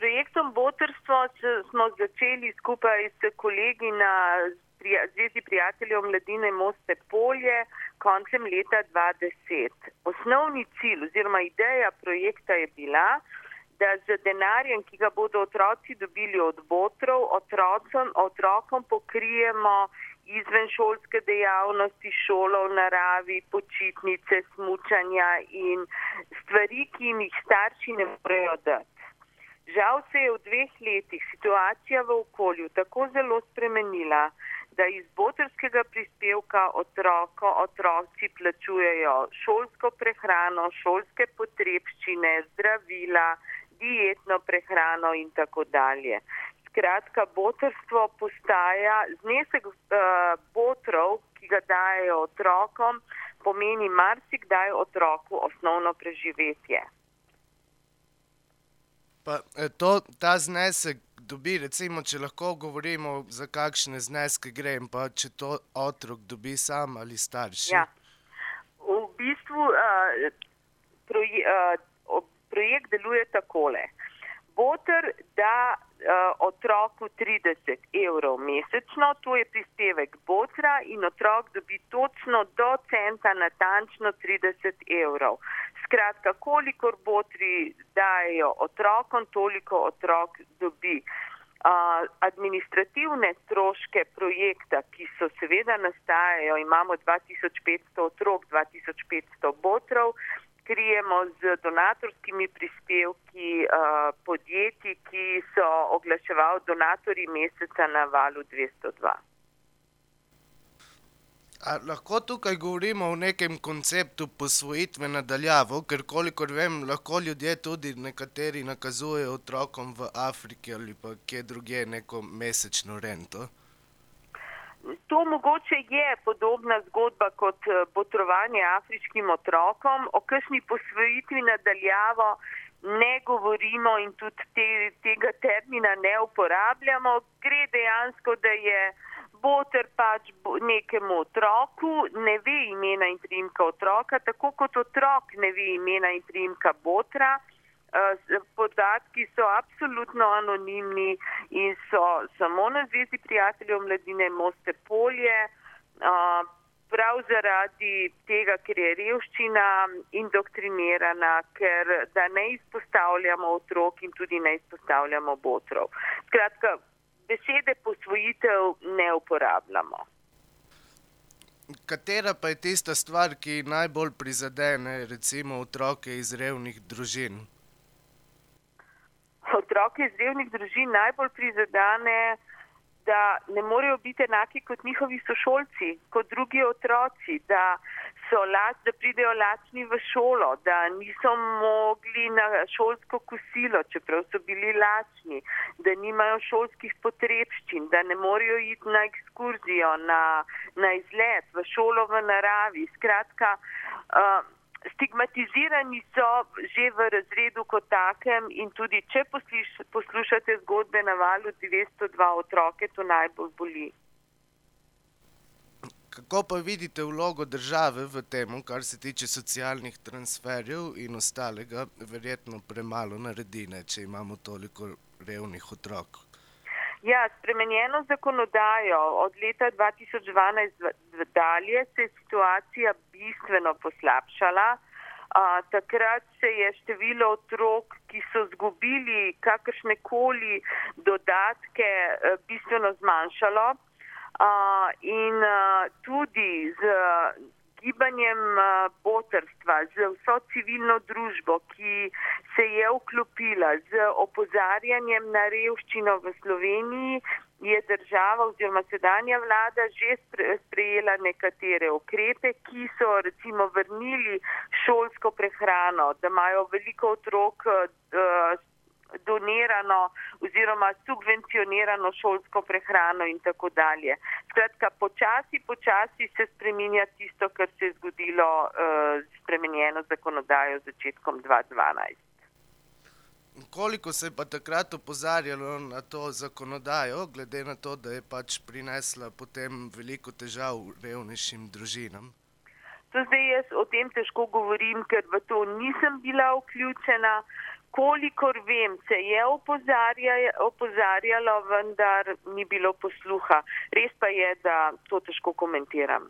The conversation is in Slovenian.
projektom Botrstvo smo začeli skupaj s kolegi na Zvezi prijateljev mladine Moste Polje koncem leta 2010. Osnovni cilj oziroma ideja projekta je bila, da z denarjem, ki ga bodo otroci dobili od botrov, otrocom, otrokom pokrijemo izvenšolske dejavnosti, šolo v naravi, počitnice, smučanja in stvari, ki jim jih starši ne morejo dati. Žal se je v dveh letih situacija v okolju tako zelo spremenila, da iz botrskega prispevka otroko, otroci plačujejo šolsko prehrano, šolske potrebščine, zdravila, dietno prehrano in tako dalje. Skratka, botrstvo postaja znesek uh, botrov, ki ga dajo otrokom, pomeni marsikdaj otroku osnovno preživetje. Pa, eh, to, ta znesek dobi, recimo, če lahko govorimo, za kakšne zneske gre, in pa če to otrok dobi sam ali starši. Ja. V bistvu uh, proje, uh, projekt deluje takole. Botr da otroku 30 evrov mesečno, to je prispevek Botra in otrok dobi točno do centa natančno 30 evrov. Skratka, kolikor botri dajo otrokom, toliko otrok dobi. Uh, administrativne stroške projekta, ki so seveda nastajajo, imamo 2500 otrok, 2500 botrov, krijemo z donatorskimi prispevki uh, podjetij, ki so oglaševali donatorji meseca na valu 202. A lahko tukaj govorimo o nekem konceptu posvojitve nadaljavo, ker kolikor vem, lahko ljudje tudi nekateri nakazujejo otrokom v Afriki ali pa kje drugje neko mesečno rento. To mogoče je podobna zgodba kot potrovanje afriškim otrokom. O kakšni posvojitvi nadaljavo ne govorimo in tudi te, tega termina ne uporabljamo. Gre dejansko, da je boter pač nekemu otroku ne ve imena in primka otroka, tako kot otrok ne ve imena in primka botra. Eh, podatki so absolutno anonimni in so samo na zvezi prijateljev mladine Moste Polje. Prav zaradi tega, ker je revščina indoktrinirana, ker da ne izpostavljamo otrok in tudi ne izpostavljamo botrov. Skratka, besede posvojitev ne uporabljamo. Katera pa je tista stvar, ki najbolj prizadene, recimo, otroke iz revnih družin? Otroke iz revnih družin najbolj prizadene, da ne morejo biti enaki kot njihovi sošolci, kot drugi otroci, da lač, da pridejo lačni v šolo, da niso mogli na šolsko kosilo, čeprav so bili lačni, da nimajo šolskih potrebščin, da ne morejo iti na ekskurzijo, na, na izlet v šolo v naravi. Skratka, uh, stigmatizirani so že v razredu kot takem in tudi če posluš, poslušate zgodbe na valu 202 otroke, to najbolj boli. Kako pa vidite vlogo države v tem, kar se tiče socialnih transferjev in ostalega, verjetno premalo naredi, ne, če imamo toliko revnih otrok? Ja, spremenjeno zakonodajo od leta 2012 dalje se je situacija bistveno poslabšala. A, takrat se je število otrok, ki so zgubili kakršne koli dodatke, eh, bistveno zmanjšalo. Uh, in uh, tudi z gibanjem botrstva, z vso civilno družbo, ki se je vklopila z opozarjanjem na revščino v Sloveniji, je država oziroma sedanja vlada že sprejela nekatere ukrepe, ki so recimo vrnili šolsko prehrano, da imajo veliko otrok donirano oziroma subvencionirano šolsko prehrano in tako dalje. Skratka, počasi, počasi se spreminja tisto, kar se je zgodilo uh, spremenjeno zakonodajo z začetkom 2012. Koliko se je pa takrat opozarjalo na to zakonodajo, glede na to, da je pač prinesla potem veliko težav revnejšim družinam? To zdaj jaz o tem težko govorim, ker v to nisem bila vključena kolikor vem, se je opozarja, opozarjalo, vendar ni bilo posluha. Res pa je, da to težko komentiram.